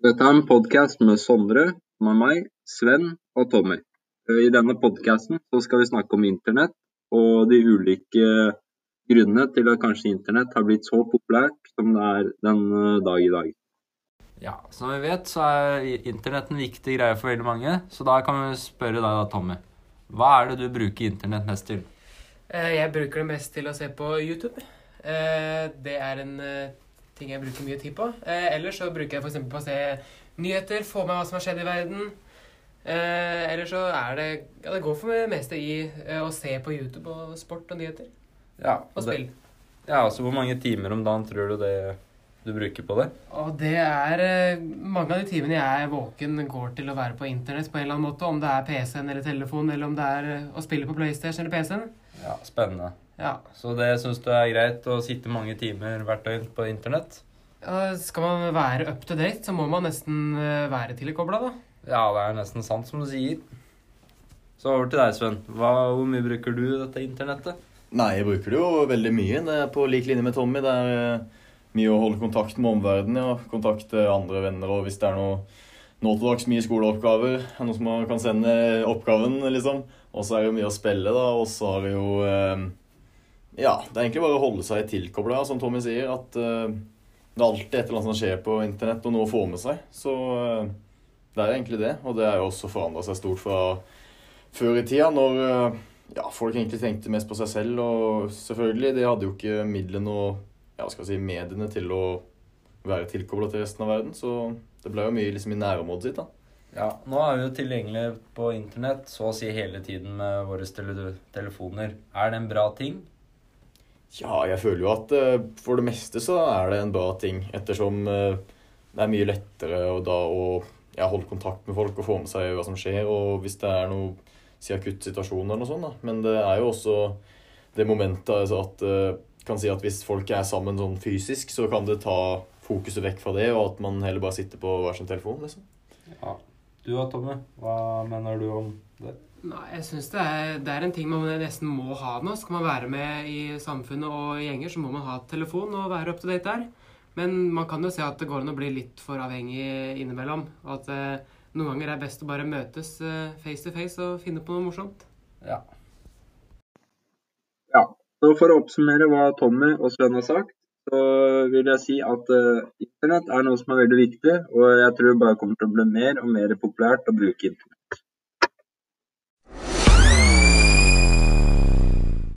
podkast med Sondre, med meg, Sven og Tommy. I denne podkasten skal vi snakke om internett og de ulike grunnene til at kanskje internett har blitt så populært som det er den dag i dag. Ja, som vi vet så er internett en viktig greie for veldig mange, så da kan vi spørre deg da, Tommy. Hva er det du bruker internett mest til? Eh, jeg bruker det mest til å se på YouTube. Eh, det er en eh, ting jeg bruker mye tid på. Ellers så bruker jeg f.eks. på å se nyheter, få med hva som har skjedd i verden. Eller så er det Ja, det går for det meste i å se på YouTube og sport og nyheter. Ja, og spill. Ja, altså Hvor mange timer om dagen tror du det du bruker på det? Og det er eh, Mange av de timene jeg er våken, går til å være på internett på en eller annen måte. Om det er PC-en eller telefonen, eller om det er eh, å spille på PlayStation eller PC-en. Ja, Spennende. Ja. Så det syns du er greit å sitte mange timer hvert døgn på internett? Ja, skal man være up to date, så må man nesten eh, være tilkobla, da. Ja, det er nesten sant som du sier. Så over til deg, Sven. Hva, hvor mye bruker du dette internettet? Nei, jeg bruker det jo veldig mye. Det er på lik linje med Tommy. Det er mye å holde kontakt med omverdenen, ja. kontakte andre venner. Og hvis det er noe nå til dags mye skoleoppgaver, noe som man kan sende oppgaven, liksom. Og så er det mye å spille, da. Og så har det jo eh, Ja, det er egentlig bare å holde seg tilkobla, som Tommy sier. At eh, det er alltid et eller annet som skjer på internett, og noe å få med seg. Så eh, det er egentlig det. Og det er jo også forandra seg stort fra før i tida, når eh, ja, folk egentlig tenkte mest på seg selv. Og selvfølgelig, de hadde jo ikke midlene og ja, skal si, mediene til å være tilkobla til resten av verden. Så det ble jo mye liksom, i nærområdet sitt. da. Ja, Nå er vi jo tilgjengelig på internett så å si hele tiden med våre telefoner. Er det en bra ting? Ja, jeg føler jo at uh, for det meste så er det en bra ting. Ettersom uh, det er mye lettere å, da, å ja, holde kontakt med folk og få med seg hva som skjer. Og hvis det er noe si akuttsituasjon eller noe sånt. Da. Men det er jo også det momentet altså at uh, kan si at hvis folk er sammen sånn fysisk, så kan det ta fokuset vekk fra det, og at man heller bare sitter på hver sin telefon. liksom. Ja. Du da, Tomme? Hva mener du om det? Nei, jeg synes det det er en ting man nesten må ha nå. Skal man være med i samfunnet og i gjenger, så må man ha telefon og være up to date der. Men man kan jo se at det går an å bli litt for avhengig innimellom. Og at eh, noen ganger er det best å bare møtes eh, face to face og finne på noe morsomt. Ja. Så For å oppsummere hva Tommy og Sven har sagt, så vil jeg si at uh, internett er noe som er veldig viktig. Og jeg tror det bare kommer til å bli mer og mer populært å bruke internett.